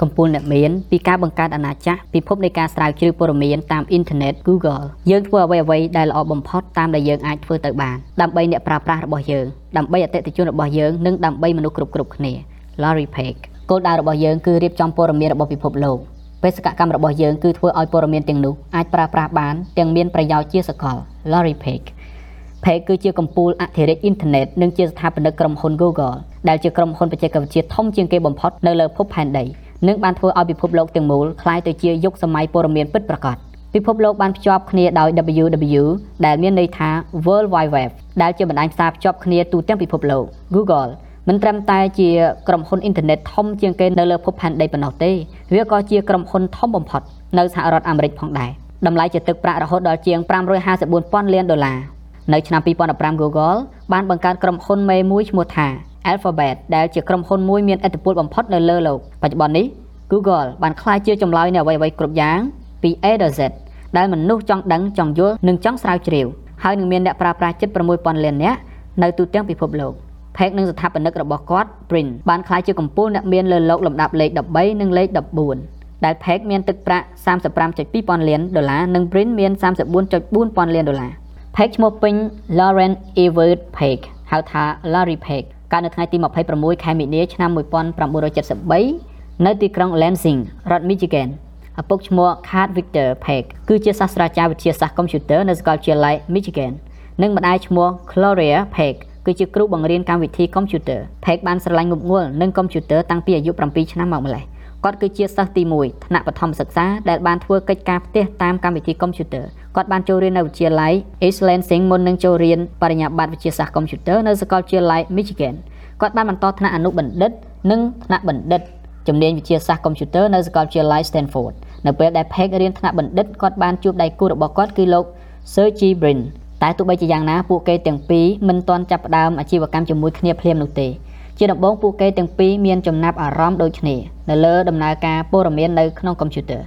កំពូលអ្នកមានពីការបង្កើតអាណាចក្រពិភពនៃការស្រាវជ្រាវព័ត៌មានតាមអ៊ីនធឺណិត Google យើងធ្វើអ្វីអ្វីដែលល្អបំផុតតាមដែលយើងអាចធ្វើទៅបានដើម្បីអ្នកប្រើប្រាស់របស់យើងដើម្បីអតិថិជនរបស់យើងនិងដើម្បីមនុស្សគ្រប់គ្រប់គ្នា Larry Page គោលដៅរបស់យើងគឺរៀបចំព័ត៌មានរបស់ពិភពលោកបេសកកម្មរបស់យើងគឺធ្វើឲ្យព័ត៌មានទាំងនោះអាចប្រើប្រាស់បានទាំងមានប្រយោជន៍ជាសកល Larry Page Page គឺជាកំពូលអធិរាជអ៊ីនធឺណិតនិងជាស្ថាបនិកក្រុមហ៊ុន Google ដែលជាក្រុមហ៊ុនបច្ចេកវិទ្យាធំជាងគេបំផុតនៅលើភពផែនដី និងបានធ្វើឲ្យពិភពលោកទាំងមូលคล้ายទៅជាយុគសម័យព័ត៌មានពិតប្រាកដពិភពលោកបានភ្ជាប់គ្នាដោយ WW ដែលមានន័យថា World Wide Web ដែលជាបណ្ដាញផ្សារភ្ជាប់គ្នាទូទាំងពិភពលោក Google មិនត្រឹមតែជាក្រុមហ៊ុនអ៊ីនធឺណិតធំជាងគេនៅលើភពផែនដីប៉ុណ្ណោះទេវាក៏ជាក្រុមហ៊ុនធំបំផុតនៅសហរដ្ឋអាមេរិកផងដែរតម្លៃជាទឹកប្រាក់រហូតដល់ជាង554,000លានដុល្លារនៅឆ្នាំ2015 Google បានបង្កើតក្រុមហ៊ុនមេមួយឈ្មោះថា Alphabet ដែលជាក្រុមហ៊ុនមួយមានឥទ្ធិពលបំផុតនៅលើលោកបច្ចុប្បន្ននេះ Google បានក្លាយជាចម្លើយនៃអ្វីៗគ្រប់យ៉ាងពី A ដល់ Z ដែលមនុស្សចង់ដឹងចង់យល់និងចង់ស្រាវជ្រាវហើយនឹងមានអ្នកប្រើប្រាស់ជិត6000លាននាក់នៅទូទាំងពិភពលោកផេកនិងស្ថាបនិករបស់គាត់ Print បានក្លាយជាកំពូលអ្នកមានលើលោកលំដាប់លេខ13និងលេខ14ដែលផេកមានទឹកប្រាក់35.2000លានដុល្លារនិង Print មាន34.4000លានដុល្លារផេកឈ្មោះពេញ Lauren Evert Peck ហៅថា Larry Peck កើតនៅថ្ងៃទី26ខែមីនាឆ្នាំ1973នៅទីក្រុង Lansing រដ្ឋ Michigan ឪពុកឈ្មោះ Kat Victor Page គឺជាសាស្ត្រាចារ្យវិទ្យាសាស្ត្រកុំព្យូទ័រនៅសាកលវិទ្យាល័យ Michigan និងម្ដាយឈ្មោះ Gloria Page គឺជាគ្រូបង្រៀនកម្មវិធីកុំព្យូទ័រ Page បានស្រឡាញ់មុខងល់នឹងកុំព្យូទ័រតាំងពីអាយុ7ឆ្នាំមកម្ល៉េះគាត់គឺជាសិស្សទី1ថ្នាក់បឋមសិក្សាដែលបានធ្វើកិច្ចការផ្ទះតាមកម្មវិធីកុំព្យូទ័រ គាត់បានចូលរៀននៅវិទ្យាល័យ East Lansing មុននឹងចូលរៀនបរិញ្ញាបត្រវិទ្យាសាស្ត្រកុំព្យូទ័រនៅសាកលវិទ្យាល័យ Michigan គាត់បានបន្តថ្នាក់អនុបណ្ឌិត និងថ្នាក់បណ្ឌិតជំនាញវិទ្យាសាស្ត្រកុំព្យូទ័រនៅសាកលវិទ្យាល័យ Stanford នៅពេលដែល Page រៀនថ្នាក់បណ្ឌិតគាត់បានជួបដៃគូរបស់គាត់គឺលោក Sergey Brin តែទោះបីជាយ៉ាងណាពួកគេទាំងពីរមិនទាន់ចាប់ផ្ដើមអាជីវកម្មជាមួយគ្នាភ្លាមនោះទេជាដំបូងពួកគេទាំងពីរមានចំណាប់អារម្មណ៍ដូចគ្នានៅលើដំណើរការព័ត៌មាននៅក្នុងកុំព្យូទ័រ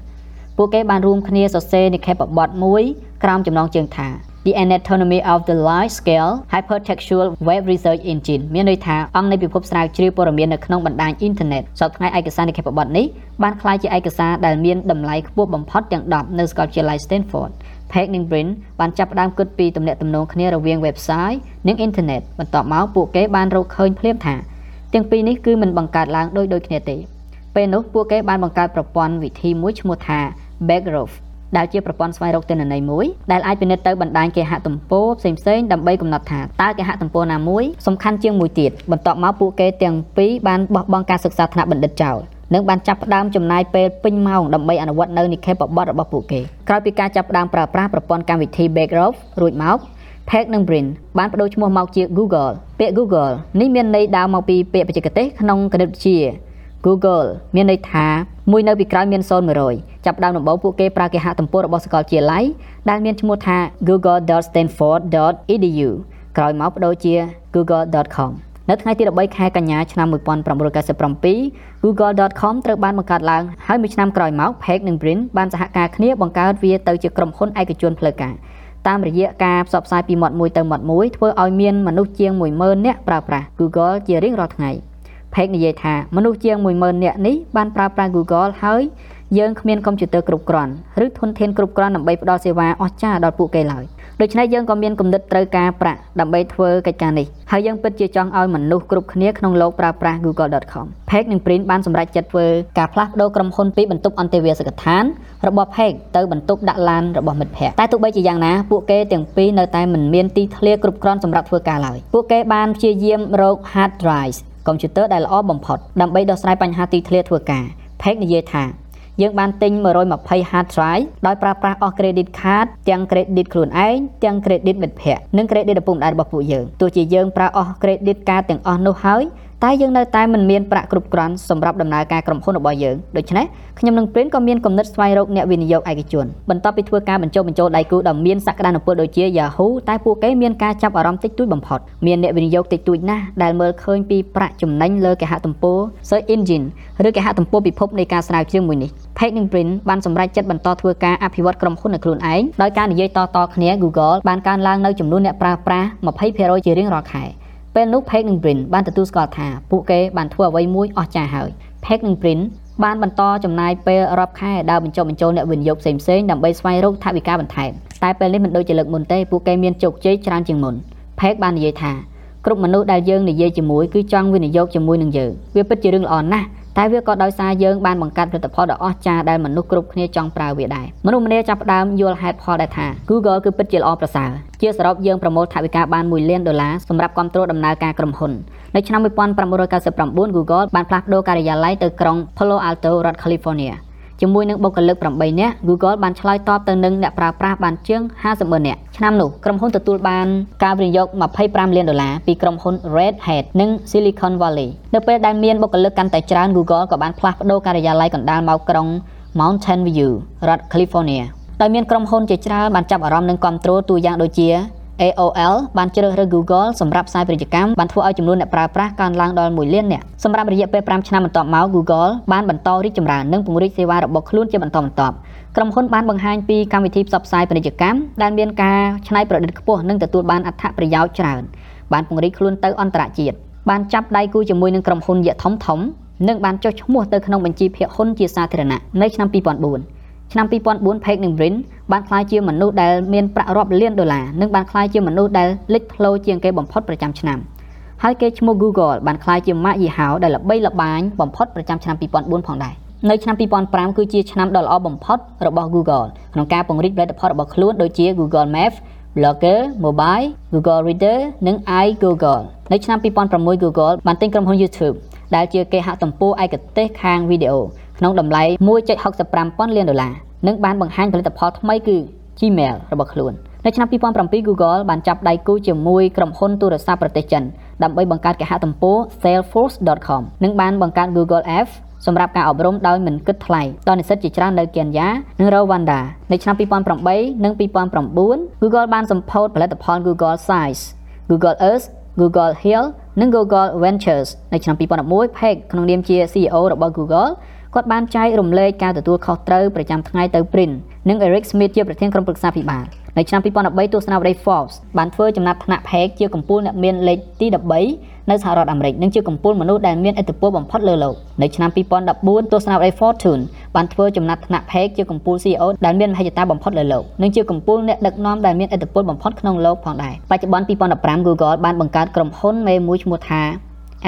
ពួកគេបានរួមគ្នាសរសេរនិក្ខេបបទមួយ ក្រោមចំណងជើងថា The Anatomy of the Large Scale Hypertextual Web Research Engine មានន័យថាអង្គនៃពិភពស្រាវជ្រាវព័ត៌មាននៅក្នុងបណ្ដាញអ៊ីនធឺណិតសពថ្ងៃឯកសារនិក្ខេបបទនេះបានក្លាយជាឯកសារដែលមានតម្លៃខ្ពស់បំផុតទាំង10នៅសាកលវិទ្យាល័យ Stanford Page និង Brin បានចាប់ផ្ដើមគិតពីទំនាក់ទំនងគ្នារវាង website និង internet បន្ទាប់មកពួកគេបានរកឃើញភ្លាមថាទាំងពីរនេះគឺមិនបង្កើតឡើងដូចដូចគ្នាទេពេលនោះពួកគេបានបង្កើតប្រព័ន្ធវិធីមួយឈ្មោះថា Backgraph ដែលជាប្រព័ន្ធស្វែងរកទិន្នន័យមួយដែលអាចពិនិត្យទៅបណ្ដាញគេហទំព័រផ្សេងៗដើម្បីកំណត់ថាតើគេហទំព័រណាមួយសំខាន់ជាងមួយទៀតបន្ទាប់មកពួកគេទាំងពីរបានបោះបង់ការសិក្សាថ្នាក់បណ្ឌិតចោលនិងបានចាប់ផ្ដើមចំណាយពេលពេញម៉ោងដើម្បីអនុវត្តនៅនិក្ខេបបទរបស់ពួកគេក្រោយពីការចាប់ផ្ដើមប្រើប្រាស់ប្រព័ន្ធកម្មវិធី Backgraph រួចមក Page និង Brin បានបដូរឈ្មោះមកជា Google ពាក្យ Google នេះមានន័យដើមមកពីពាក្យបច្ចេកទេសក្នុងគណិតវិទ្យា Google មានន័យថាមួយនៅពីក្រោយមាន0 100ចាប់ដើមដំបូងពួកគេប្រើគេហទំព័ររបស់សាកលវិទ្យាល័យដែលមានឈ្មោះថា google.stanford.edu ក្រោយមកបដូរជា google.com នៅថ្ងៃទី13ខែកញ្ញាឆ្នាំ1997 google.com ត្រូវបានបង្កើតឡើងហើយមួយឆ្នាំក្រោយមក Page និង Brin បានសហការគ្នាបង្កើតវាទៅជាក្រុមហ៊ុនឯកជនផ្លូវការតាមរយៈការផ្សព្វផ្សាយពីមាត់មួយទៅមាត់មួយធ្វើឲ្យមានមនុស្សជាង10000នាក់ប្រើប្រាស់ Google ជារៀងរាល់ថ្ងៃ។ Page និយាយថាមនុស្សជាង10000នាក់នេះបានប្រើប្រាស់ Google ហើយយើងគ្មានកុំព្យូទ័រគ្រប់គ្រាន់ឬធនធានគ្រប់គ្រាន់ដើម្បីផ្ដល់សេវាអស្ចារ្យដល់ពួកគេឡើយ។ដូច្នេះយើងក៏មានគំនិតត្រូវការប្រាក់ដើម្បីធ្វើកិច្ចការនេះហើយយើងពិតជាចង់ឲ្យមនុស្សគ្រប់គ្នាក្នុងโลกប្រើប្រាស់ google.com Page និង Print បានសម្រេចចិត្តធ្វើការផ្លាស់ប្ដូរក្រុមហ៊ុនពីបន្ទប់អន្តេវាសិកដ្ឋានរបស់ Page ទៅបន្ទប់ដាក់ឡានរបស់មិត្តភ័ក្តិតែទោះបីជាយ៉ាងណាពួកគេទាំងពីរនៅតែមិនមានទីធ្លាគ្រប់គ្រាន់សម្រាប់ធ្វើការឡើយពួកគេបានព្យាយាមរក hard drive កុំព្យូទ័រដែលល្អបំផុតដើម្បីដោះស្រាយបញ្ហាទីធ្លាធ្វើការ Page និយាយថាយើងបានទិញ120 hard drive ដោយប្រើប្រាស់អស់ credit card ទាំង credit ខ្លួនឯងទាំង credit មិត្តភ័ក្តិនិង credit ឪពុកម្ដាយរបស់ពួកយើងទោះជាយើងប្រើអស់ credit card ទាំងអស់នោះហើយ តែយើងនៅតែមិនមានប្រាក់គ្រប់គ្រាន់សម្រាប់ដំណើរការក្រុមហ៊ុនរបស់យើងដូច្នេះខ្ញុំនិង Print ក៏មានគំនិតស្វែងរកអ្នកវិនិយោគឯកជនបន្ទាប់ពីធ្វើការបញ្ចុះបញ្ចូលដៃគូដ៏មានសក្តានុពលដូចជា Yahoo តែពួកគេមានការចាប់អារម្មណ៍តិចតួចបំផុតមានអ្នកវិនិយោគតិចតួចណាស់ដែលមើលឃើញពីប្រាក់ចំណេញលើគេហទំព័រ Search Engine ឬគេហទំព័រពិភពនៃការស្រាវជ្រាវមួយនេះ Page និង Print បានសម្រេចចិត្តបន្តធ្វើការអភិវឌ្ឍក្រុមហ៊ុននៅខ្លួនឯងដោយការនិយាយតៗគ្នា Google បានកើនឡើងនៅចំនួនអ្នកប្រើប្រាស់20%ជារៀងរាល់ខែ ពេលនោះ Page និង Brin បានទទួលស្គាល់ថាពួកគេបានធ្វើអ្វីមួយអស្ចារ្យហើយ Page និង Brin បានបន្តចំណាយពេលរាប់ខែដើរបញ្ចុះបញ្ចូលអ្នកវិនិយោគផ្សេងៗដើម្បីស្វែងរកថវិកាបន្ថែមតែពេលនេះមិនដូចជាលើកមុនទេពួកគេមានជោគជ័យច្រើនជាងមុនផេកបាននិយាយថាគ្រប់មនុស្សដែលយើងនិយាយជាមួយគឺចង់វិនិយោគជាមួយនឹងយើងវាពិតជារឿងល្អណាស់ តែវាក៏ដោយសារយើងបានបង្កើតផលិតផលដ៏អស្ចារ្យដែលមនុស្សគ្រប់គ្នាចង់ប្រើវាដែរមនុស្សម្នាចាប់ផ្ដើមយល់ហេតុផលដែលថា Google គឺពិតជាល្អប្រសើរជាសរុបយើងប្រមូលថវិកាបាន1លានដុល្លារសម្រាប់គ្រប់គ្រងដំណើរការក្រុមហ៊ុននៅឆ្នាំ1999 Google បានផ្លាស់ប្ដូរការិយាល័យទៅក្រុង Palo Alto រដ្ឋ California ជាមួយនឹងបុគ្គលិក8នាក់ Google បានឆ្លើយតបទៅនឹងអ្នកប្រើប្រាស់បានជាង50ម៉ឺននាក់ឆ្នាំនោះក្រុមហ៊ុនទទួលបានការវិនិយោគ25លានដុល្លារពីក្រុមហ៊ុន Red Hat និង Silicon Valley នៅពេលដែលមានបុគ្គលិកកាន់តែច្រើន Google ក៏បានផ្លាស់ប្ដូរការិយាល័យកណ្ដាលមកក្រុង Mountain View រដ្ឋ California ដោយមានក្រុមហ៊ុនជាច្រើនបានចាប់អារម្មណ៍និងគ្រប់គ្រងទូយ៉ាងដូចជា AOL បានជ្រើសរើស Google សម្រាប់ផ្សាយពាណិជ្ជកម្មបានធ្វើឲ្យចំនួនអ្នកប្រើប្រាស់កើនឡើងដល់1លាននាក់សម្រាប់រយៈពេល5ឆ្នាំបន្ទាប់មក Google បានបន្តរីកចម្រើននិងពង្រីកសេវារបស់ខ្លួនជាបន្តបន្ទាប់ក្រុមហ៊ុនបានបង្ហាញពីកម្មវិធីផ្សព្វផ្សាយពាណិជ្ជកម្មដែលមានការច្នៃប្រឌិតខ្ពស់និងទទួលបានអត្ថប្រយោជន៍ច្រើនបានពង្រីកខ្លួនទៅអន្តរជាតិបានចាប់ដៃគូជាមួយនឹងក្រុមហ៊ុនយក្សធំធំនិងបានចុះឈ្មោះទៅក្នុងបញ្ជីភាគហ៊ុនជាសាធារណៈនៅឆ្នាំ2004 ឆ្នាំ2004 Page និង Brin បានក្លាយជាមនុស្សដែលមានប្រាក់រាប់លានដុល្លារនិងបានក្លាយជាមនុស្សដែលលេចធ្លោជាងគេបំផុតប្រចាំឆ្នាំហើយគេឈ្មោះ Google បានក្លាយជាម៉ាកយីហោដែលល្បីល្បាញបំផុតប្រចាំឆ្នាំ2004ផងដែរនៅឆ្នាំ2005គឺជាឆ្នាំដ៏ល្អបំផុតរបស់ Google ក្នុងការពង្រីកផលិតផលរបស់ខ្លួនដូចជា Google Maps Blogger, Mobile, Google Reader និង iGoogle នៅឆ្នាំ2006 Google បានទិញក្រុមហ៊ុន YouTube ដែលជាគេហទំព័រឯកទេសខាងវីដេអូក្នុងតម្លៃ1.65ប៉ុនលានដុល្លារនិងបានបង្ហាញផលិតផលថ្មីគឺ Gmail របស់ខ្លួននៅឆ្នាំ2007 Google បានចាប់ដៃគូជាមួយក្រុមហ៊ុនទូរស័ព្ទប្រទេសចិនដើម្បីបង្កើតគេហទំព័រ salesforce.com និងបានបង្កើត Google Apps សម្រាប់ការអប់រំដោយមិនគិតថ្លៃដល់និស្សិតជាច្រើននៅកេនយ៉ានិងរ៉ូវ៉ាន់ដានៅឆ្នាំ2008និង2009 Google បានសម្ពោធផលិតផល Google Size Google Earth Google Hill និង Google Ventures នៅឆ្នាំ2011 Page ក្នុងនាមជា CEO របស់ Google គាត់បានចែករំលែកការទទួលខុសត្រូវប្រចាំថ្ងៃទៅ Print និង Eric Smith ជាប្រធានក្រុមប្រឹក្សាភិបាល នៅឆ្នាំ2013ទស្សនាវដ្តី Forbes បានធ្វើចំណាត់ថ្នាក់ផេកជាកំពូលអ្នកមានលេខទី13នៅសហរដ្ឋអាមេរិកនិងជាកំពូលមនុស្សដែលមានឥទ្ធិពលបំផុតលើលោកនៅឆ្នាំ2014ទស្សនាវដ្តី Fortune បានធ្វើចំណាត់ថ្នាក់ផេកជាកំពូល CEO ដែលមានមហិច្ឆតាបំផុតលើលោកនិងជាកំពូលអ្នកដឹកនាំដែលមានឥទ្ធិពលបំផុតក្នុងលោកផងដែរបច្ចុប្បន្ន2015 Google បានបង្កើតក្រុមហ៊ុនមេមួយឈ្មោះថា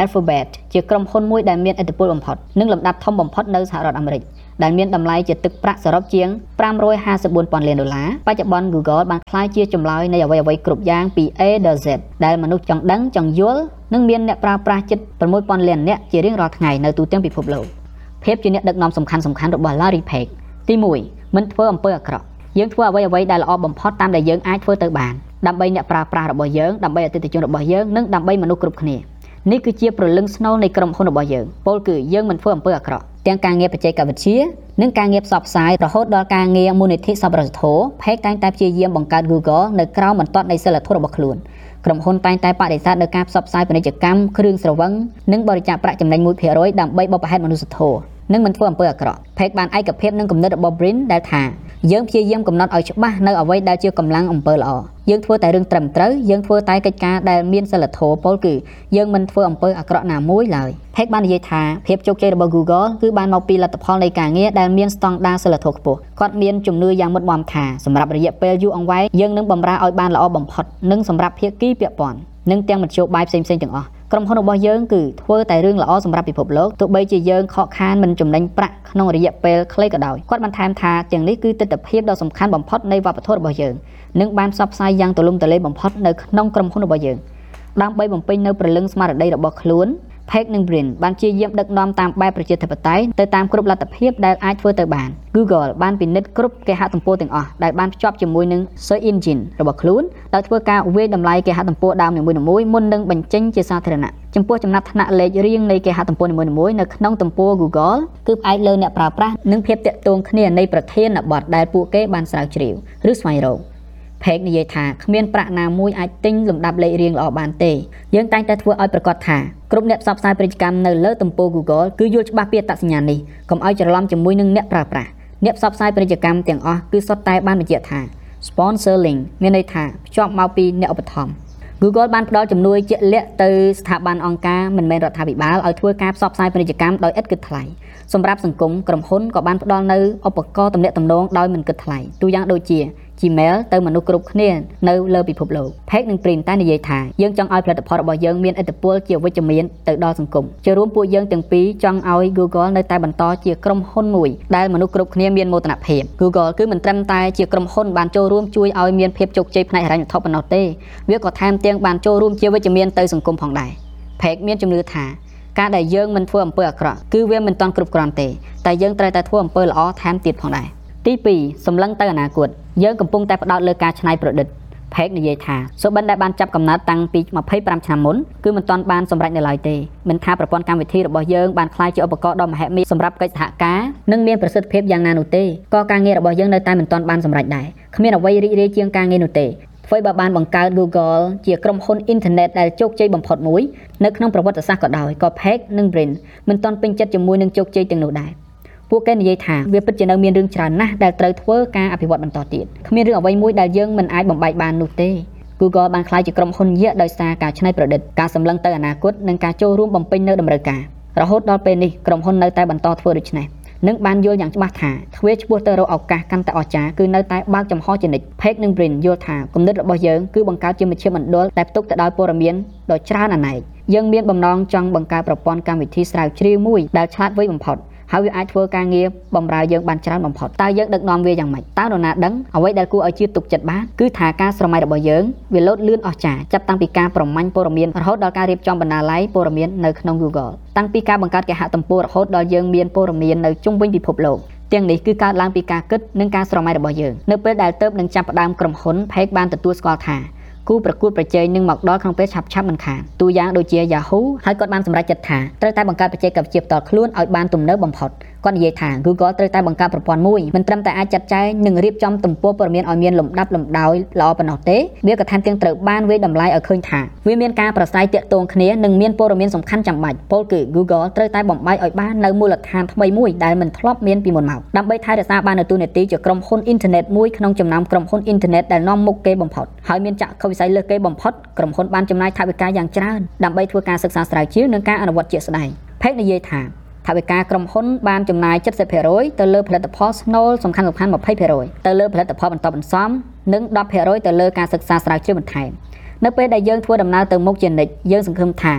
Alphabet ជាក្រុមហ៊ុនមួយដែលមានឥទ្ធិពលបំផុតនិងលំដាប់ធំបំផុតនៅសហរដ្ឋអាមេរិក ដែលមានតម្លៃជាទឹកប្រាក់សរុបជាង554,000លានដុល្លារបច្ចុប្បន្ន Google បានក្លាយជាចម្លើយនៃអ្វីៗគ្រប់យ៉ាងពី A ដល់ Z ដែលមនុស្សចង់ដឹងចង់យល់និងមានអ្នកប្រើប្រាស់ជិត6,000លាននាក់ជារៀងរាល់ថ្ងៃនៅទូទាំងពិភពលោកភាពជាអ្នកដឹកនាំសំខាន់ៗរបស់ Larry Page ទី1មិនធ្វើអំពើអាក្រក់យើងធ្វើអ្វីៗដែលល្អបំផុតតាមដែលយើងអាចធ្វើទៅបានដើម្បីអ្នកប្រើប្រាស់របស់យើងដើម្បីអតិថិជនរបស់យើងនិងដើម្បីមនុស្សគ្រប់គ្នានេះគឺជាប្រលឹងស្នូលនៃក្រុមហ៊ុនរបស់យើងពោលគឺយើងមិនធ្វើអំពើអាក្រក់ ទាំងការងារបច្ចេកវិទ្យានិងការងារផ្សព្វផ្សាយរហូតដល់ការងារមូលនិធិសប្បុរសធម៌ Page តែងតែព្យាយាមបង្កើត Google នៅក្រោមបន្ទាត់នៃសិលធម៌របស់ខ្លួនក្រុមហ៊ុនតែងតែបដិសេធនៅការផ្សព្វផ្សាយពាណិជ្ជកម្មគ្រឿងស្រវឹងនិងបរិច្ចាគប្រាក់ចំណេញ1%ដើម្បីបបផហេតុមនុស្សធម៌ និងមិនធ្វើអំពើអាក្រក់ Page បានឯកភាពនឹងគំនិតរបស់ Brin ដែលថាយើងព្យាយាមកំណត់ឲ្យច្បាស់នៅអ្វីដែលជាកម្លាំងអំពើល្អយើងធ្វើតែរឿងត្រឹមត្រូវយើងធ្វើតែកិច្ចការដែលមានសិលធម៌ពលគឺយើងមិនធ្វើអំពើអាក្រក់ណាមួយឡើយ Page បាននិយាយថាភាពជោគជ័យរបស់ Google គឺបានមកពីលទ្ធផលនៃការងារដែលមានស្តង់ដារសិលធម៌ខ្ពស់គាត់មានជំនឿយ៉ាងមុតមមថាសម្រាប់រយៈពេលយូរអង្វែងយើងនឹងបម្រើឲ្យបានល្អបំផុតនិងសម្រាប់ភាគីពាក់ព័ន្ធនិងទាំងមធ្យោបាយផ្សេងៗទាំងអស់ ក្រុមហ៊ុនរបស់យើងគឺធ្វើតែរឿងល្អសម្រាប់ពិភពលោកទោះបីជាយើងខកខានមិនចំណេញប្រាក់ក្នុងរយៈពេលខ្លីក៏ដោយគាត់បានថែមថាទាំងនេះគឺទស្សនវិជ្ជាដ៏សំខាន់បំផុតនៃវប្បធម៌របស់យើងនិងបានផ្សព្វផ្សាយយ៉ាងទូលំទូលាយបំផុតនៅក្នុងក្រុមហ៊ុនរបស់យើងដើម្បីបំពេញនៅព្រលឹងស្មារតីរបស់ខ្លួន Page និង Brin បានជាយាមដឹកនាំតាមបែបប្រជាធិបតេយ្យទៅតាមគ្រប់លទ្ធភាពដែលអាចធ្វើទៅបាន Google បានពិនិត្យគ្រប់គេហទំព័រទាំងអស់ដែលបានភ្ជាប់ជាមួយនឹង Search Engine របស់ខ្លួនដោយធ្វើការវាយតម្លៃគេហទំព័រដើមនីមួយៗមុននឹងបញ្ចេញជាសាធារណៈចំពោះចំណាត់ថ្នាក់លេខរៀងនៃគេហទំព័រនីមួយៗនៅក្នុងទំព័រ Google គឺផ្អែកលើអ្នកប្រើប្រាស់និងភាពតាក់ទងគ្នានៃប្រធានបទដែលពួកគេបានស្រាវជ្រាវឬស្វែងរក ផេកនិយាយថាគ្មានប្រាក់ណាមួយអាចទិញលំដាប់លេខរៀងល្អបានទេយើងតែងតែធ្វើឲ្យប្រកាសថាគ្រប់អ្នកផ្សព្វផ្សាយពាណិជ្ជកម្មនៅលើទំព័រ Google គឺយល់ច្បាស់ពីអត្តសញ្ញាណនេះកុំឲ្យច្រឡំជាមួយនឹងអ្នកប្រើប្រាស់អ្នកផ្សព្វផ្សាយពាណិជ្ជកម្មទាំងអស់គឺសុទ្ធតែបានបញ្ជាក់ថា sponsor link មានន័យថាភ្ជាប់មកពីអ្នកឧបត្ថម្ភ Google បានផ្ដល់ជំនួយជាក់លាក់ទៅស្ថាប័នអង្គការមិនមែនរដ្ឋាភិបាលឲ្យធ្វើការផ្សព្វផ្សាយពាណិជ្ជកម្មដោយឥតគិតថ្លៃសម្រាប់សង្គមក្រុមហ៊ុនក៏បានផ្ដល់នូវឧបករណ៍ទំនាក់ទំនងដោយមិនគិតថ្លៃទូយ៉ាងដូចជា Gmail ទៅមនុស្សគ្រប់គ្នានៅលើពិភពលោក Page និង Print តែនិយាយថាយើងចង់ឲ្យផលិតផលរបស់យើងមានឥទ្ធិពលជាវិជ្ជមានទៅដល់សង្គមជារួមពួកយើងទាំងពីរចង់ឲ្យ Google នៅតែបន្តជាក្រុមហ៊ុនមួយដែលមនុស្សគ្រប់គ្នាមានមោទនភាព Google គឺមិនត្រឹមតែជាក្រុមហ៊ុនបានចូលរួមជួយឲ្យមានភាពជោគជ័យផ្នែកហិរញ្ញវត្ថុប៉ុណ្ណោះទេវាក៏ថែមទាំងបានចូលរួមជាវិជ្ជមានទៅសង្គមផងដែរ Page មានជំនឿថាការដែលយើងមិនធ្វើអំពើអាក្រក់គឺវាមិនទាន់គ្រប់គ្រាន់ទេតែយើងត្រូវតែធ្វើអំពើល្អថែមទៀតផងដែរ ទី2សម្លឹងទៅអនាគតយើងកំពុងតែផ្ដោតលើការច្នៃប្រឌិតផេកនិយាយថាសុបិនដែលបានចាប់កំណត់តាំងពី25ឆ្នាំមុនគឺមិនទាន់បានសម្រេចនៅឡើយទេមិនថាប្រព័ន្ធកម្មវិធីរបស់យើងបានក្លាយជាឧបករណ៍ដ៏មហិមាសម្រាប់កិច្ចសហការនិងមានប្រសិទ្ធភាពយ៉ាងណានោះទេក៏ការងាររបស់យើងនៅតែមិនទាន់បានសម្រេចដែរគ្មានអ្វីរីករាយជាងការងារនោះទេអ្វីបើបានបង្កើត Google ជាក្រុមហ៊ុនអ៊ីនធឺណិតដែលជោគជ័យបំផុតមួយនៅក្នុងប្រវត្តិសាស្ត្រក៏ដោយក៏ Page និង Brin មិនទាន់ពេញចិត្តជាមួយនឹងជោគជ័យទាំងនោះដែរ ពួកគេនិយាយថាវាពិតជានៅមានរឿងច្រើនណាស់ដែលត្រូវធ្វើការអភិវឌ្ឍបន្តទៀតគ្មានរឿងអ្វីមួយដែលយើងមិនអាចបំបែកបាននោះទេ Google បានក្លាយជាក្រុមហ៊ុនយក្សដោយសារការច្នៃប្រឌិតការសម្លឹងទៅអនាគតនិងការចូលរួមបំពេញនៅតម្រូវការរហូតដល់ពេលនេះក្រុមហ៊ុននៅតែបន្តធ្វើដូច្នេះនិងបានយល់យ៉ាងច្បាស់ថាទ្វារឆ្ពោះទៅរកឱកាសកាន់តែអស្ចារ្យគឺនៅតែបើកចំហជានិច្ច Page និង Brin យល់ថាគំនិតរបស់យើងគឺបង្កើតជាមជ្ឈមណ្ឌលដែលផ្ទុកទៅដោយព័ត៌មានដ៏ច្រើនអនេកយើងមានបំណងចង់បង្កើតប្រព័ន្ធកម្មវិធីស្រាវជ្រាវមួយដែលឆ្លាតវៃបំផុត ហើយវាអាចធ្វើការងារបម្រើយើងបានច្រើនបំផុតតើយើងដឹកនាំវាយ៉ាងម៉េចតើនរណាដឹងអ្វីដែលគួរឲ្យជឿទុកចិត្តបានគឺថាការស្រមៃរបស់យើងវាលោតលឿនអស្ចារ្យចាប់តាំងពីការប្រមាញ់ព័ត៌មានរហូតដល់ការរៀបចំបណ្ណាល័យព័ត៌មាននៅក្នុង Google តាំងពីការបង្កើតគេហទំព័ររហូតដល់យើងមានព័ត៌មាននៅជុំវិញពិភពលោកទាំងនេះគឺកើតឡើងពីការគិតនិងការស្រមៃរបស់យើងនៅពេលដែលទៅនឹងចាប់ផ្ដើមក្រុមហ៊ុន Page បានទទួលស្គាល់ថា គូប្រកួតប្រជែងនឹងមកដល់ក្នុងពេលឆាប់ឆាប់មិនខានទូយ៉ាងដូចជា Yahoo ហើយគាត់បានសម្រេចចិត្តថាត្រូវតែបង្កើតបច្ចេកវិទ្យាផ្ទាល់ខ្លួនឲ្យបានទំនើបបំផុត គាត់និយាយថា Google ត្រូវតែបង្កើតប្រព័ន្ធមួយមិនត្រឹមតែអាចចាត់ចែងនិងរៀបចំទំព័រព័ត៌មានឲ្យមានលំដាប់លំដោយល្អប៉ុណ្ណោះទេវាក៏ថែមទាំងត្រូវបានវាយតម្លៃឲ្យឃើញថាវាមានការប្រស័យតាក់ទងគ្នានិងមានព័ត៌មានសំខាន់ចាំបាច់ពោលគឺ Google ត្រូវតែបំបែកឲ្យបាននៅមូលដ្ឋានថ្មីមួយដែលមិនធ្លាប់មានពីមុនមកដើម្បីថែរក្សាបាននូវទូនាទីជាក្រុមហ៊ុនអ៊ីនធឺណិតមួយក្នុងចំណោមក្រុមហ៊ុនអ៊ីនធឺណិតដែលនាំមុខគេបំផុតហើយមានចក្ខុវិស័យលើសគេបំផុតក្រុមហ៊ុនបានចំណាយថវិកាយ៉ាងច្រើនដើម្បីធ្វើការសិក្សាស្រាវជ្រាវនិងការអនុវត្តជាក់ស្ដែង Page និយាយថា ថវិកាក្រុមហ៊ុនបានចំណាយ70%ទៅលើផលិតផលស្នូលសំខាន់ៗ20%ទៅលើផលិតផលបន្តបន្សំនិង10%ទៅលើការសិក្សាស្រាវជ្រាវបន្ថែមនៅពេលដែលយើងធ្វើដំណើរទៅមុខជានិច្ចយើងសង្ឃឹមថា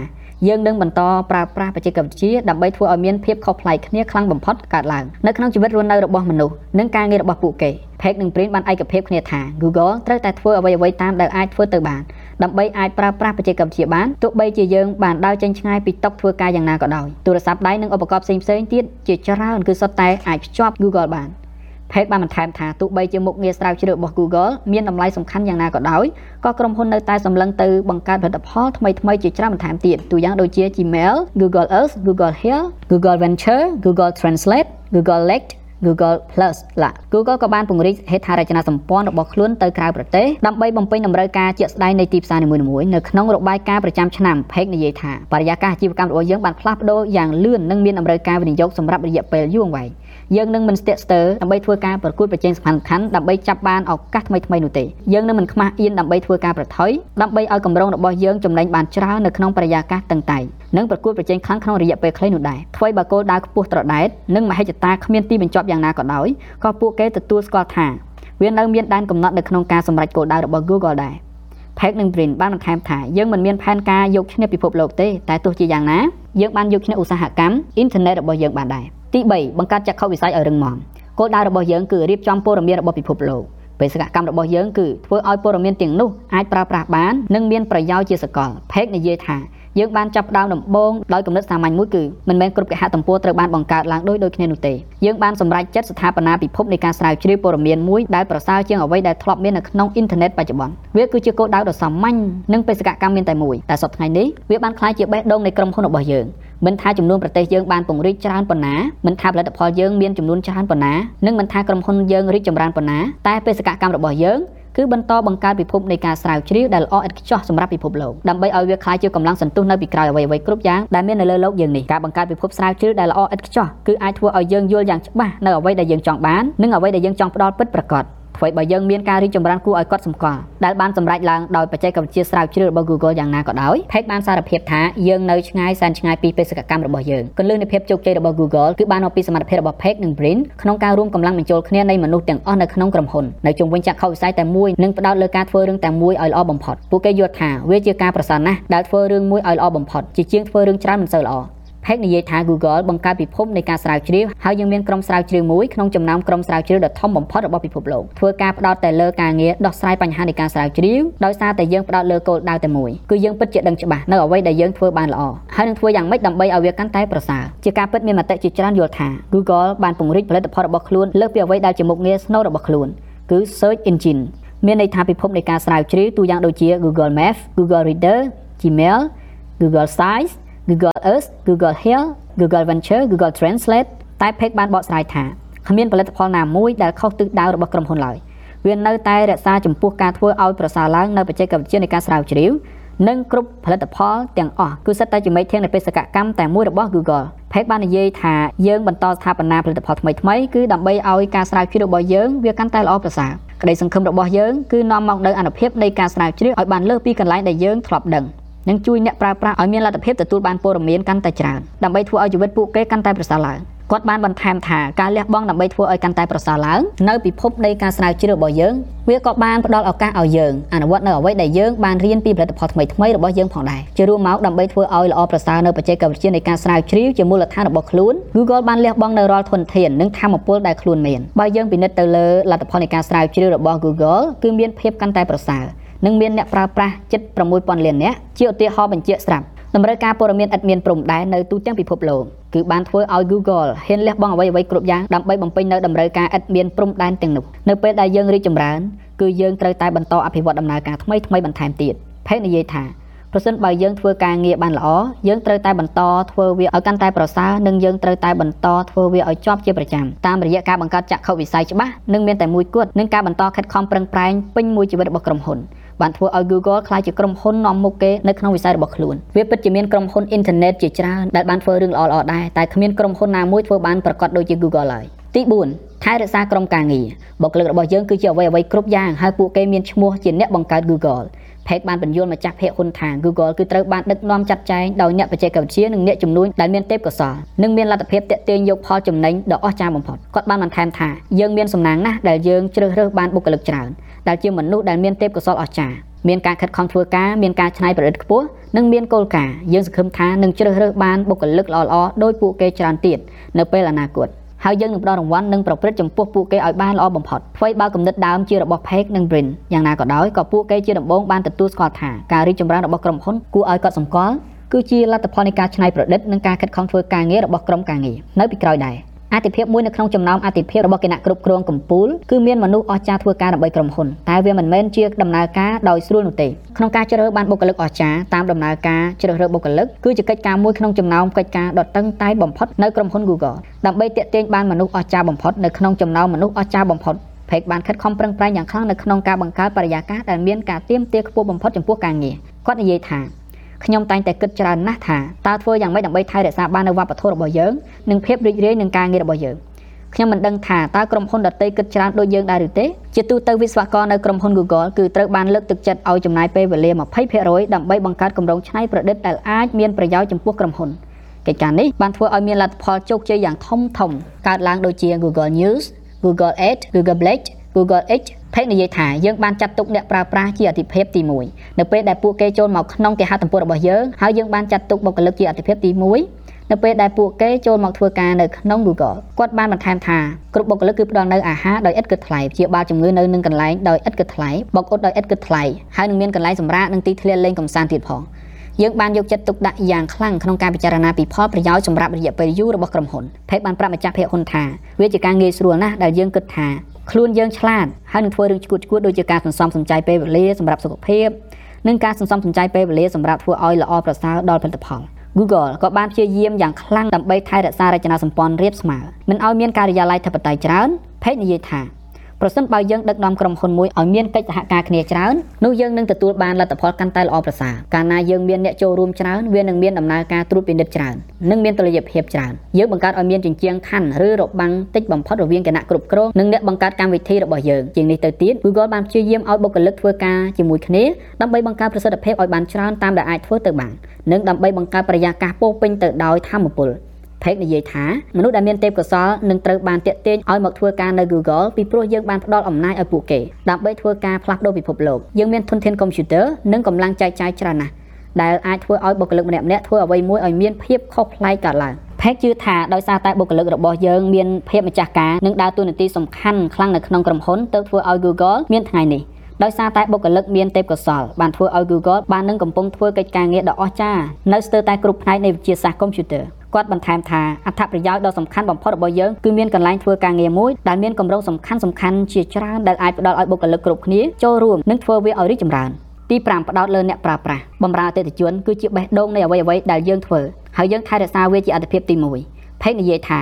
យើងនឹងបន្តប្រើប្រាស់បច្ចេកវិទ្យាដើម្បីធ្វើឲ្យមានភាពខុសប្លែកគ្នាខ្លាំងបំផុតកើតឡើងនៅក្នុងជីវិតរស់នៅរបស់មនុស្សនិងការងាររបស់ពួកគេ Page និង Print បានឯកភាពគ្នាថា Google ត្រូវតែធ្វើអ្វីៗតាមដែលអាចធ្វើទៅបាន ដើម្បីអាចប្រើប្រាស់បច្ចេកវិទ្យាបានទោះបីជាយើងបានដើរចេញឆ្ងាយពីតុធ្វើការយ៉ាងណាក៏ដោយទូរស័ព្ទដៃនិងឧបករណ៍ផ្សេងៗទៀតជាច្រើនគឺសុទ្ធតែអាចភ្ជាប់ Google បាន Page បានបន្ថែមថាទោះបីជាមុខងារស្រាវជ្រាវរបស់ Google មានតម្លៃសំខាន់យ៉ាងណាក៏ដោយក៏ក្រុមហ៊ុននៅតែសម្លឹងទៅបង្កើតផលិតផលថ្មីៗជាច្រើនបន្ថែមទៀតទូយ៉ាងដូចជា Gmail, Google Earth, Google Health, Google Venture, Google Translate, Google Lake Google Plus ឡា Google ក៏បានពង្រីកហេដ្ឋារចនាសម្ព័ន្ធរបស់ខ្លួនទៅក្រៅប្រទេសដើម្បីបំពេញតម្រូវការជាក់ស្ដែងនៃទីផ្សារនីមួយៗនៅក្នុងរបាយការណ៍ប្រចាំឆ្នាំ Page និយាយថាបរិយាកាសអាជីវកម្មរបស់យើងបានផ្លាស់ប្ដូរយ៉ាងលឿននិងមានតម្រូវការវិនិយោគសម្រាប់រយៈពេលយូរអង្វែង យើងនឹងមិនស្ទាក់ស្ទើរដើម្បីធ្វើការប្រកួតប្រជែងសំខាន់ៗដើម្បីចាប់បានឱកាសថ្មីៗនោះទេយើងនឹងមិនខ្មាស់អៀនដើម្បីធ្វើការប្រថុយដើម្បីឲ្យកម្រងរបស់យើងចំណេញបានច្រើននៅក្នុងបរិយាកាសតឹងតែងនិងប្រកួតប្រជែងខ្លាំងក្នុងរយៈពេលខ្លីនោះដែរអ្វីបើគោលដៅខ្ពស់ត្រដែតនិងមហិច្ឆតាគ្មានទីបញ្ចប់យ៉ាងណាក៏ដោយក៏ពួកគេទទួលស្គាល់ថាវានៅមានដែនកំណត់នៅក្នុងការសម្រេចគោលដៅរបស់ Google ដែរ Page និង Brin បានបន្ថែមថាយើងមិនមានផែនការយកឈ្នះពិភពលោកទេតែទោះជាយ៉ាងណាយើងបានយកឈ្នះឧស្សាហកម្មអ៊ីនធឺណិតរបស់យើងបានដែរ ទី3បង្កើតចក្ខុវិស័យឲ្យរឹងមាំគោលដៅរបស់យើងគឺរៀបចំព័ត៌មានរបស់ពិភពលោកបេសកកម្មរបស់យើងគឺធ្វើឲ្យព័ត៌មានទាំងនោះអាចប្រើប្រាស់បាននិងមានប្រយោជន៍ជាសកល Page និយាយថា យើងបានចាប់ផ្ដើមដំបូងដោយគំនិតសាមញ្ញមួយគឺមិនមែនគ្រប់គេហទំព័រត្រូវបានបង្កើតឡើងដោយដូចគ្នានោះទេយើងបានសម្រេចចិត្តស្ថាបនាពិភពនៃការស្រាវជ្រាវព័ត៌មានមួយដែលប្រសើរជាងអ្វីដែលធ្លាប់មាននៅក្នុងអ៊ីនធឺណិតបច្ចុប្បន្នវាគឺជាគោលដៅដ៏សាមញ្ញនិងបេសកកម្មមានតែមួយតែសប្តាហ៍នេះវាបានក្លាយជាបេះដូងនៃក្រុមហ៊ុនរបស់យើងមិនថាចំនួនប្រទេសយើងបានពង្រីកច្រើនប៉ុណ្ណាមិនថាផលិតផលយើងមានចំនួនច្រើនប៉ុណ្ណានិងមិនថាក្រុមហ៊ុនយើងរីកចម្រើនប៉ុណ្ណាតែបេសកកម្មរបស់យើង គឺបន្តបង្កើតពិភពនៃការស្រាវជ្រាវដែលល្អឥតខ្ចោះសម្រាប់ពិភពលោកដើម្បីឲ្យវាក្លាយជាកម្លាំងសន្ទុះនៅពីក្រោយអ្វីៗគ្រប់យ៉ាងដែលមាននៅលើលោកយើងនេះការបង្កើតពិភពស្រាវជ្រាវដែលល្អឥតខ្ចោះគឺអាចធ្វើឲ្យយើងយល់យ៉ាងច្បាស់នៅអ្វីដែលយើងចង់បាននិងអ្វីដែលយើងចង់ផ្ដល់ពិតប្រាកដ អ្វីបើយើងមានការរីកចម្រើនគួរឲ្យកត់សម្គាល់ដែលបានសម្រេចឡើងដោយបច្ចេកវិទ្យាស្រាវជ្រាវរបស់ Google យ៉ាងណាក៏ដោយ Page បានសារភាពថាយើងនៅឆ្ងាយសែនឆ្ងាយពីបេសកកម្មរបស់យើងគន្លឹះនៃភាពជោគជ័យរបស់ Google គឺបានមកពីសមត្ថភាពរបស់ Page និង Brin ក្នុងការរួមកម្លាំងបញ្ចូលគ្នានៃមនុស្សទាំងអស់នៅក្នុងក្រុមហ៊ុននៅជុំវិញចក្ខុវិស័យតែមួយនិងផ្ដោតលើការធ្វើរឿងតែមួយឲ្យល្អបំផុតពួកគេយល់ថាវាជាការប្រសើរណាស់ដែលធ្វើរឿងមួយឲ្យល្អបំផុតជាជាងធ្វើរឿងច្រើនមិនសូវល្អ Page និយាយថា Google បង្កើតពិភពនៃការស្រាវជ្រាវហើយយើងមានក្រុមស្រាវជ្រាវមួយក្នុងចំណោមក្រុមស្រាវជ្រាវដ៏ធំបំផុតរបស់ពិភពលោកធ្វើការផ្ដោតតែលើការងារដោះស្រាយបញ្ហានៃការស្រាវជ្រាវដោយសារតែយើងផ្ដោតលើគោលដៅតែមួយគឺយើងពិតជាដឹងច្បាស់នៅអ្វីដែលយើងធ្វើបានល្អហើយនឹងធ្វើយ៉ាងម៉េចដើម្បីឲ្យវាកាន់តែប្រសើរជាការពិតមានមតិជាច្រើនយល់ថា Google បានពង្រីកផលិតផលរបស់ខ្លួនលើសពីអ្វីដែលជាមុខងារស្នូលរបស់ខ្លួនគឺ Search Engine មានន័យថាពិភពនៃការស្រាវជ្រាវទូយ៉ាងដូចជា Google Maps Google Reader Gmail Google Sites Google Earth Google Health Google Venture Google Translate តែ Page បានបកស្រាយថាគ្មានផលិតផលណាមួយដែលខុសទិសដៅរបស់ក្រុមហ៊ុនឡើយវានៅតែរក្សាចំពោះការធ្វើឲ្យប្រសើរឡើងនៅបច្ចេកវិទ្យានៃការស្រាវជ្រាវនិងគ្រប់ផលិតផលទាំងអស់គឺសិតតែជាមេធាងនៃបេសកកម្មតែមួយរបស់ Google Page បាននិយាយថាយើងបន្តស្ថាបនាផលិតផលថ្មីៗគឺដើម្បីឲ្យការស្រាវជ្រាវរបស់យើងវាកាន់តែល្អប្រសើរក្តីសង្ឃឹមរបស់យើងគឺនាំមកនូវអនុភាពនៃការស្រាវជ្រាវឲ្យបានលើសពីកន្លែងដែលយើងធ្លាប់ដឹង និងជួយអ្នកប្រើប្រាស់ឲ្យមានលទ្ធភាពទទួលបានព័ត៌មានកាន់តែច្រើនដើម្បីធ្វើឲ្យជីវិតពួកគេកាន់តែប្រសើរឡើងគាត់បានបន្ថែមថាការលះបង់ដើម្បីធ្វើឲ្យកាន់តែប្រសើរឡើងនៅពិភពនៃការស្រាវជ្រាវរបស់យើងវាក៏បានផ្ដល់ឱកាសឲ្យយើងអនុវត្តនៅអ្វីដែលយើងបានរៀនពីផលិតផលថ្មីៗរបស់យើងផងដែរជារួមមកដើម្បីធ្វើឲ្យល្អប្រសើរនៅបច្ចេកវិទ្យានៃការស្រាវជ្រាវជាមូលដ្ឋានរបស់ខ្លួន Google បានលះបង់នៅរាល់ធនធាននិងធម៌ពលដែលខ្លួនមានបើយើងពិនិត្យទៅលើលទ្ធផលនៃការស្រាវជ្រាវរបស់ Google គឺមានភាពកាន់តែប្រសើរ និងមានអ្នកប្រើប្រាស់ជិត6000លាននាក់ជាឧទាហរណ៍បញ្ជាក់ស្រាប់តម្រូវការព័ត៌មានឥតមានព្រំដែននៅទូទាំងពិភពលោកគឺបានធ្វើឲ្យ Google ហ៊ានលះបង់អ្វីៗគ្រប់យ៉ាងដើម្បីបំពេញនៅតម្រូវការឥតមានព្រំដែនទាំងនោះនៅពេលដែលយើងរីកចម្រើនគឺយើងត្រូវតែបន្តអភិវឌ្ឍដំណើរការថ្មីថ្មីបន្ថែមទៀតផេកនិយាយថាប្រសិនបើយើងធ្វើការងារបានល្អយើងត្រូវតែបន្តធ្វើវាឲ្យកាន់តែប្រសើរនិងយើងត្រូវតែបន្តធ្វើវាឲ្យជាប់ជាប្រចាំតាមរយៈការបង្កើតចក្ខុវិស័យច្បាស់និងមានតែមួយគត់និងការបន្តខិតខំប្រឹងប្រែងពេញមួយជីវិតរបស់ក្រុមហ៊ុន បានធ្វើឲ្យ Google ក្លាយជាក្រុមហ៊ុននាំមុខគេនៅក្នុងវិស័យរបស់ខ្លួនវាពិតជាមានក្រុមហ៊ុនអ៊ីនធឺណិតជាច្រើនដែលបានធ្វើរឿងល្អៗដែរតែគ្មានក្រុមហ៊ុនណាមួយធ្វើបានប្រកបដូចជា Google ឡើយទី4ថែរក្សាក្រុមការងារបុគ្គលិករបស់យើងគឺជាអ្វីអ្វីគ្រប់យ៉ាងហើយពួកគេមានឈ្មោះជាអ្នកបង្កើត Google Page បានបញ្យល់ម្ចាស់ភាគហ៊ុនថា Google គឺត្រូវបានដឹកនាំចាត់ចែងដោយអ្នកបច្ចេកវិទ្យានិងអ្នកជំនួញដែលមានទេពកោសល្យនិងមានលទ្ធភាពទាក់ទាញយកផលចំណេញដ៏អស្ចារ្យបំផុតគាត់បានបន្ថែមថាយើងមានសំណាងណាស់ដែលយើងជ្រើសរើសបានបុគ្គលិកច្រើនដែលជាមនុស្សដែលមានទេពកោសល្យអស្ចារ្យមានការខិតខំធ្វើការមានការច្នៃប្រឌិតខ្ពស់និងមានគោលការណ៍យើងសង្ឃឹមថានឹងជ្រើសរើសបានបុគ្គលិកល្អៗដោយពួកគេច្រើនទៀតនៅពេលអនាគត ហើយយើងនឹងផ្ដល់រង្វាន់និងប្រព្រឹត្តចំពោះពួកគេឲ្យបានល្អបំផុតអ្វីបើគំនិតដើមជារបស់ Page និង Brin យ៉ាងណាក៏ដោយក៏ពួកគេជាដំបូងបានទទួលស្គាល់ថាការរីកចម្រើនរបស់ក្រុមហ៊ុនគួរឲ្យកត់សម្គាល់គឺជាលទ្ធផលនៃការច្នៃប្រឌិតនិងការខិតខំធ្វើការងាររបស់ក្រុមការងារនៅពីក្រោយដែរ អតិភិបមួយនៅក្នុងចំណោមអតិភិបរបស់គណៈគ្រប់គ្រងកម្ពុជាគឺមានមនុស្សអស្ចារ្យធ្វើការដើម្បីក្រុមហ៊ុនតែវាមិនមែនជាដំណើរការដោយស្រួលនោះទេក្នុងការជ្រើសរើសបានបុគ្គលិកអស្ចារ្យតាមដំណើរការជ្រើសរើសបុគ្គលិកគឺជាកិច្ចការមួយក្នុងចំណោមកិច្ចការដ៏តឹងតែងបំផុតនៅក្រុមហ៊ុន Google ដើម្បីទាក់ទាញបានមនុស្សអស្ចារ្យបំផុតនៅក្នុងចំណោមមនុស្សអស្ចារ្យបំផុត Page បានខិតខំប្រឹងប្រែងយ៉ាងខ្លាំងនៅក្នុងការបង្កើតបរិយាកាសដែលមានការទៀមទាខ្ពស់បំផុតចំពោះការងារគាត់និយាយថា ខ្ញុំតែងតែគិតច្រើនណាស់ថាតើធ្វើយ៉ាងម៉េចដើម្បីថែរក្សាបាននូវវប្បធម៌របស់យើងនិងភាពរីករាយនឹងការងាររបស់យើងខ្ញុំមិនដឹងថាតើក្រុមហ៊ុនដទៃគិតច្រើនដូចយើងដែរឬទេជាទូទៅវិស្វករនៅក្រុមហ៊ុន Google គឺត្រូវបានលើកទឹកចិត្តឲ្យចំណាយពេលវេលា20%ដើម្បីបង្កើតគម្រោងច្នៃប្រឌិតដែលអាចមានប្រយោជន៍ចំពោះក្រុមហ៊ុនកិច្ចការនេះបានធ្វើឲ្យមានលទ្ធផលជោគជ័យយ៉ាងធំធំកើតឡើងដូចជា Google News Google Ads Google Blade Google X ភេកនិយាយថាយើងបានចាត់ទុកអ្នកប្រើប្រាស់ជាអតិភិបទី1នៅពេលដែលពួកគេចូលមកក្នុងគេហទំព័ររបស់យើងហើយយើងបានចាត់ទុកបុគ្គលិកជាអតិភិបទី1នៅពេលដែលពួកគេចូលមកធ្វើការនៅក្នុង Google គាត់បានបន្ថែមថាគ្រប់បុគ្គលិកគឺផ្ដល់នៅអាហារដោយឥតគិតថ្លៃជាបាលជំងឺនៅនឹងកន្លែងដោយឥតគិតថ្លៃបោកអ៊ុតដោយឥតគិតថ្លៃហើយនឹងមានកន្លែងសម្រាកនិងទីធ្លាលេងកម្សាន្តទៀតផងយើងបានយកចិត្តទុកដាក់យ៉ាងខ្លាំងក្នុងការពិចារណាពីផលប្រយោជន៍សម្រាប់រយៈពេលយូររបស់ក្រុមហ៊ុនភេកបានប្រាប់ម្ចាស់ភាគហ៊ុនថាវាជាការងាយស្រួលណាស់ដែលយើងគិតថា ខ្លួនយើងឆ្លាតហើយនឹងធ្វើរឿងឈួតឈួតដូចជាការសន្សំសំចៃពេលវេលាសម្រាប់សុខភាពនិងការសន្សំសំចៃពេលវេលាសម្រាប់ធ្វើឲ្យល្អប្រសើរដល់ផលិតផល Google ក៏បានព្យាយាមយ៉ាងខ្លាំងដើម្បីថែរក្សារចនាសម្ព័ន្ធរាបស្មើមិនឲ្យមានការិយាល័យធិបតេយ្យច្រើន Page និយាយថា ប្រសិនបើយើងដឹកនាំក្រុមហ៊ុនមួយឲ្យមានកិច្ចសហការគ្នាច្រើននោះយើងនឹងទទួលបានលទ្ធផលកាន់តែល្អប្រសើរកាលណាយើងមានអ្នកចូលរួមច្រើនវានឹងមានដំណើរការត្រួតពិនិត្យច្រើននិងមានតុល្យភាពច្រើនយើងបង្កើតឲ្យមានជញ្ជាំងខណ្ឌឬរបាំងតិចបំផុតរវាងគណៈគ្រប់គ្រងនិងអ្នកបង្កើតកម្មវិធីរបស់យើងជាងនេះទៅទៀត Google បានព្យាយាមឲ្យបុគ្គលិកធ្វើការជាមួយគ្នាដើម្បីបង្កើនប្រសិទ្ធភាពឲ្យបានច្រើនតាមដែលអាចធ្វើទៅបាននិងដើម្បីបង្កើតបរិយាកាសពោពេញទៅដោយធម៌ពល ផេកនិយាយថាមនុស្សដែលមានទេពកោសល្យនឹងត្រូវបានតាក់ទាញឲ្យមកធ្វើការនៅ Google ពីព្រោះយើងបានផ្ដល់អំណាចឲ្យពួកគេដើម្បីធ្វើការផ្លាស់ប្ដូរពិភពលោកយើងមានធនធានកុំព្យូទ័រនិងកម្លាំងចែកចាយច្រើនណាស់ដែលអាចធ្វើឲ្យបុគ្គលិកម្នាក់ៗធ្វើអ្វីមួយឲ្យមានភាពខុសប្លែកកើតឡើងផេកជឿថាដោយសារតែបុគ្គលិករបស់យើងមានភាពម្ចាស់ការនិងដើរតួនាទីសំខាន់ខ្លាំងនៅក្នុងក្រុមហ៊ុនទើបធ្វើឲ្យ Google មានថ្ងៃនេះដោយសារតែបុគ្គលិកមានទេពកោសល្យបានធ្វើឲ្យ Google បាននឹងកំពុងធ្វើកិច្ចការងារដ៏អស្ចារ្យនៅស្ទើរតែគ្រប់ផ្នែកនៃវិទ្យាសាស្ត្រកុំព្យូទ័រ គាត់បន្ថែមថាអត្ថប្រយោជន៍ដ៏សំខាន់បំផុតរបស់យើងគឺមានកន្លែងធ្វើការងារមួយដែលមានគម្រោងសំខាន់សំខាន់ជាច្រើនដែលអាចផ្ដល់ឲ្យបុគ្គលិកគ្រប់គ្នាចូលរួមនិងធ្វើវាឲ្យរីកចម្រើនទី5ផ្ដោតលើអ្នកប្រើប្រាស់បំរើអតិថិជនគឺជាបេះដូងនៃអ្វីៗដែលយើងធ្វើហើយយើងថែរក្សាវាជាអាទិភាពទី1ផេកនិយាយថា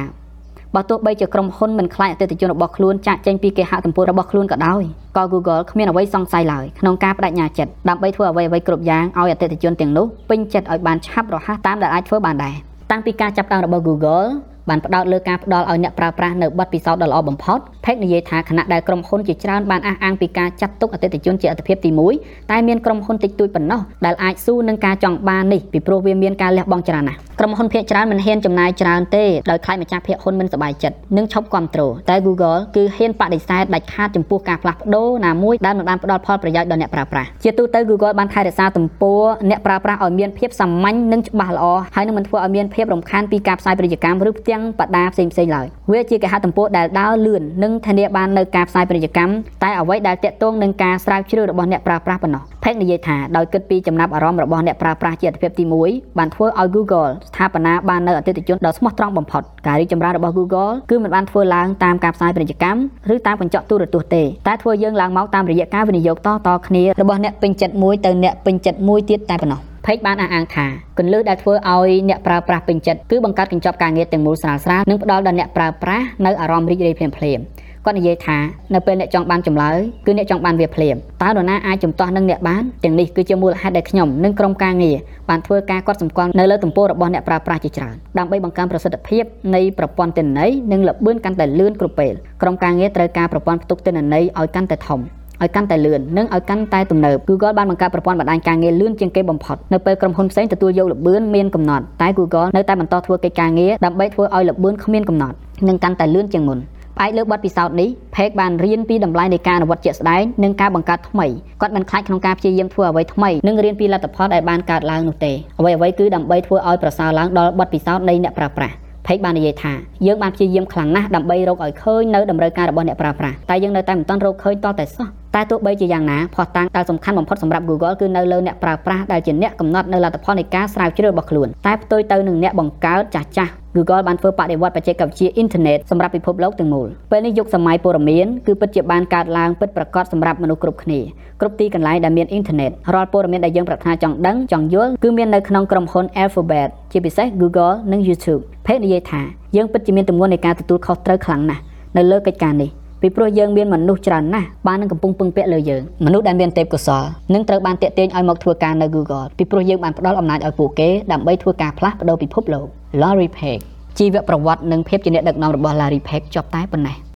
បើទោះបីជាក្រុមហ៊ុនមិនខ្លាចអតិថិជនរបស់ខ្លួនចាក់ចេញពីគេហទំព័ររបស់ខ្លួនក៏ដោយក៏ Google គ្មានអ្វីសង្ស័យឡើយក្នុងការបដិញ្ញាចិត្តដើម្បីធ្វើអ្វីៗគ្រប់យ៉ាងឲ្យអតិថិជនទាំងនោះពេញចិត្តឲ្យបានឆាប់រហ័សតាមដែលអាចធ្វើបានដែរ តាំងពីការចាប់ផ្ដើមរបស់ Google បានផ្ដោតលើការផ្ដល់ឲ្យអ្នកប្រើប្រាស់នៅប័ណ្ណពិសោធន៍ដ៏ល្អបំផុតផេកនិយាយថាខណៈដែលក្រុមហ៊ុនជាច្រើនបានអះអាងពីការចាត់ទុកអតិថិជនជាអតិភិបទី1តែមានក្រុមហ៊ុនតិចតួចប៉ុណ្ណោះដែលអាចស៊ូនឹងការចង់បាននេះពីព្រោះវាមានការលះបង់ច្រើនណាស់ក្រុមហ៊ុនភាគច្រើនមិនហ៊ានចំណាយច្រើនទេដោយខ្លាចម្ចាស់ភាគហ៊ុនមិនសប្បាយចិត្តនិងឈប់គ្រប់គ្រងតែ Google គឺហ៊ានបដិសេធដាច់ខាតចំពោះការផ្លាស់ប្ដូរណាមួយដែលមិនបានផ្ដល់ផលប្រយោជន៍ដល់អ្នកប្រើប្រាស់ជាទូទៅ Google បានថែរក្សាទំព័រអ្នកប្រើប្រាស់ឲ្យមានភាពសាមញ្ញនិងច្បាស់ល្អហើយនឹងមិនធ្វើឲ្យមានភាពរំខានពីការផ្សាយពាណិជ្ជកម្មឬផ្ទាំងបដាផ្សេងផ្សេងឡើយវាជាគេហទំព័រដែលដើរលឿននិងធានាបាននៅការផ្សាយពាណិជ្ជកម្មតែអ្វីដែលតាក់ទងនឹងការស្រាវជ្រាវរបស់អ្នកប្រើប្រាស់ប៉ុណ្ណោះផេកនិយាយថាដោយគិតពីចំណាប់អារម្មណ៍របស់អ្នកប្រើប្រាស់ជាអត្ថប្រយោជន៍ទី1បានធ្វើឲ្យ Google ស្ថាបនាបាននៅអតិថិជនដ៏ស្មោះត្រង់បំផុតការរីកចម្រើនរបស់ Google គឺមិនបានធ្វើឡើងតាមការផ្សាយពាណិជ្ជកម្មឬតាមកញ្ចក់ទូរទស្សន៍ទេតែធ្វើយើងឡើងមកតាមរយៈការវិនិយោគតៗគ្នារបស់អ្នកពេញចិត្តមួយទៅអ្នកពេញចិត្តមួយទៀតតែប៉ុណ្ណោះផេកបានអះអាងថាគន្លឹះដែលធ្វើឲ្យអ្នកប្រើប្រាស់ពេញចិត្តគឺបង្កើតកញ្ចប់ការងារទាំងមូលស្រាលស្រាលនិងផ្ដល់ដល់អ្នកប្រើប្រាស់នៅអារម្មណ៍រីករាយភ្លាមៗគាត់និយាយថានៅពេលអ្នកចង់បានចម្លើយគឺអ្នកចង់បានវាភ្លាមតើនរណាអាចជំទាស់នឹងអ្នកបានទាំងនេះគឺជាមូលហេតុដែលខ្ញុំនិងក្រុមការងារបានធ្វើការកត់សម្គាល់នៅលើទំព័ររបស់អ្នកប្រើប្រាស់ជាច្រើនដើម្បីបង្កើនប្រសិទ្ធភាពនៃប្រព័ន្ធទិន្នន័យនិងល្បឿនកាន់តែលឿនគ្រប់ពេលក្រុមការងារត្រូវការប្រព័ន្ធផ្ទុកទិន្នន័យឲ្យកាន់តែធំ ឲ្យកាន់តែលឿននិងឲ្យកាន់តែទំនើប Google បានបង្កើតប្រព័ន្ធបណ្ដាញការងារលឿនជាងគេបំផុតនៅពេលក្រុមហ៊ុនផ្សេងទទួលយកល្បឿនមានកំណត់តែ Google នៅតែបន្តធ្វើកិច្ចការងារដើម្បីធ្វើឲ្យល្បឿនគ្មានកំណត់និងកាន់តែលឿនជាងមុនផ្អែកលើបទពិសោធន៍នេះ Page បានរៀនពីតម្លៃនៃការអនុវត្តជាក់ស្ដែងនិងការបង្កើតថ្មីគាត់មិនខ្លាចក្នុងការព្យាយាមធ្វើអ្វីថ្មីនិងរៀនពីលទ្ធផលដែលបានកើតឡើងនោះទេអ្វីៗគឺដើម្បីធ្វើឲ្យប្រសើរឡើងដល់បទពិសោធន៍នៃអ្នកប្រើប្រាស់ផេកបាននិយាយថាយើងបានព្យាយាមខ្លាំងណាស់ដើម្បីរកឲ្យឃើញនៅតម្រូវការរបស់អ្នកប្រើប្រាស់តែយើងនៅតែមិនទាន់រកឃើញតតែសោះ តែទោះបីជាយ៉ាងណាភស្តុតាងដែលសំខាន់បំផុតសម្រាប់ Google គឺនៅលើអ្នកប្រើប្រាស់ដែលជាអ្នកកំណត់នៅលទ្ធផលនៃការស្រាវជ្រាវរបស់ខ្លួនតែផ្ទុយទៅនឹងអ្នកបង្កើតចាស់ចាស់ Google បានធ្វើបដិវត្តបច្ចេកវិទ្យាអ៊ីនធឺណិតសម្រាប់ពិភពលោកទាំងមូលពេលនេះយុគសម័យព័ត៌មានគឺពិតជាបានកើតឡើងពិតប្រាកដសម្រាប់មនុស្សគ្រប់គ្នាគ្រប់ទីកន្លែងដែលមានអ៊ីនធឺណិតរាល់ព័ត៌មានដែលយើងប្រាថ្នាចង់ដឹងចង់យល់គឺមាននៅក្នុងក្រុមហ៊ុន Alphabet ជាពិសេស Google និង YouTube ភេទនិយាយថាយើងពិតជាមានទម្ងន់នៃការទទួលខុសត្រូវខ្លាំងណាស់នៅលើកិច្ចការនេះ ពីព្រោះយើងមានមនុស្សច្រើនណាស់បាននឹងកំពុងពឹងពាក់លើយើងមនុស្សដែលមានទេពកោសល្យនឹងត្រូវបានតាក់ទាញឲ្យមកធ្វើការនៅ Google ពីព្រោះយើងបានផ្ដល់អំណាចឲ្យពួកគេដើម្បីធ្វើការផ្លាស់ប្ដូរពិភពលោក Larry Page ជីវប្រវត្តិនិងភាពជាអ្នកដឹកនាំរបស់ Larry Page ចប់តែប៉ុណ្ណេះ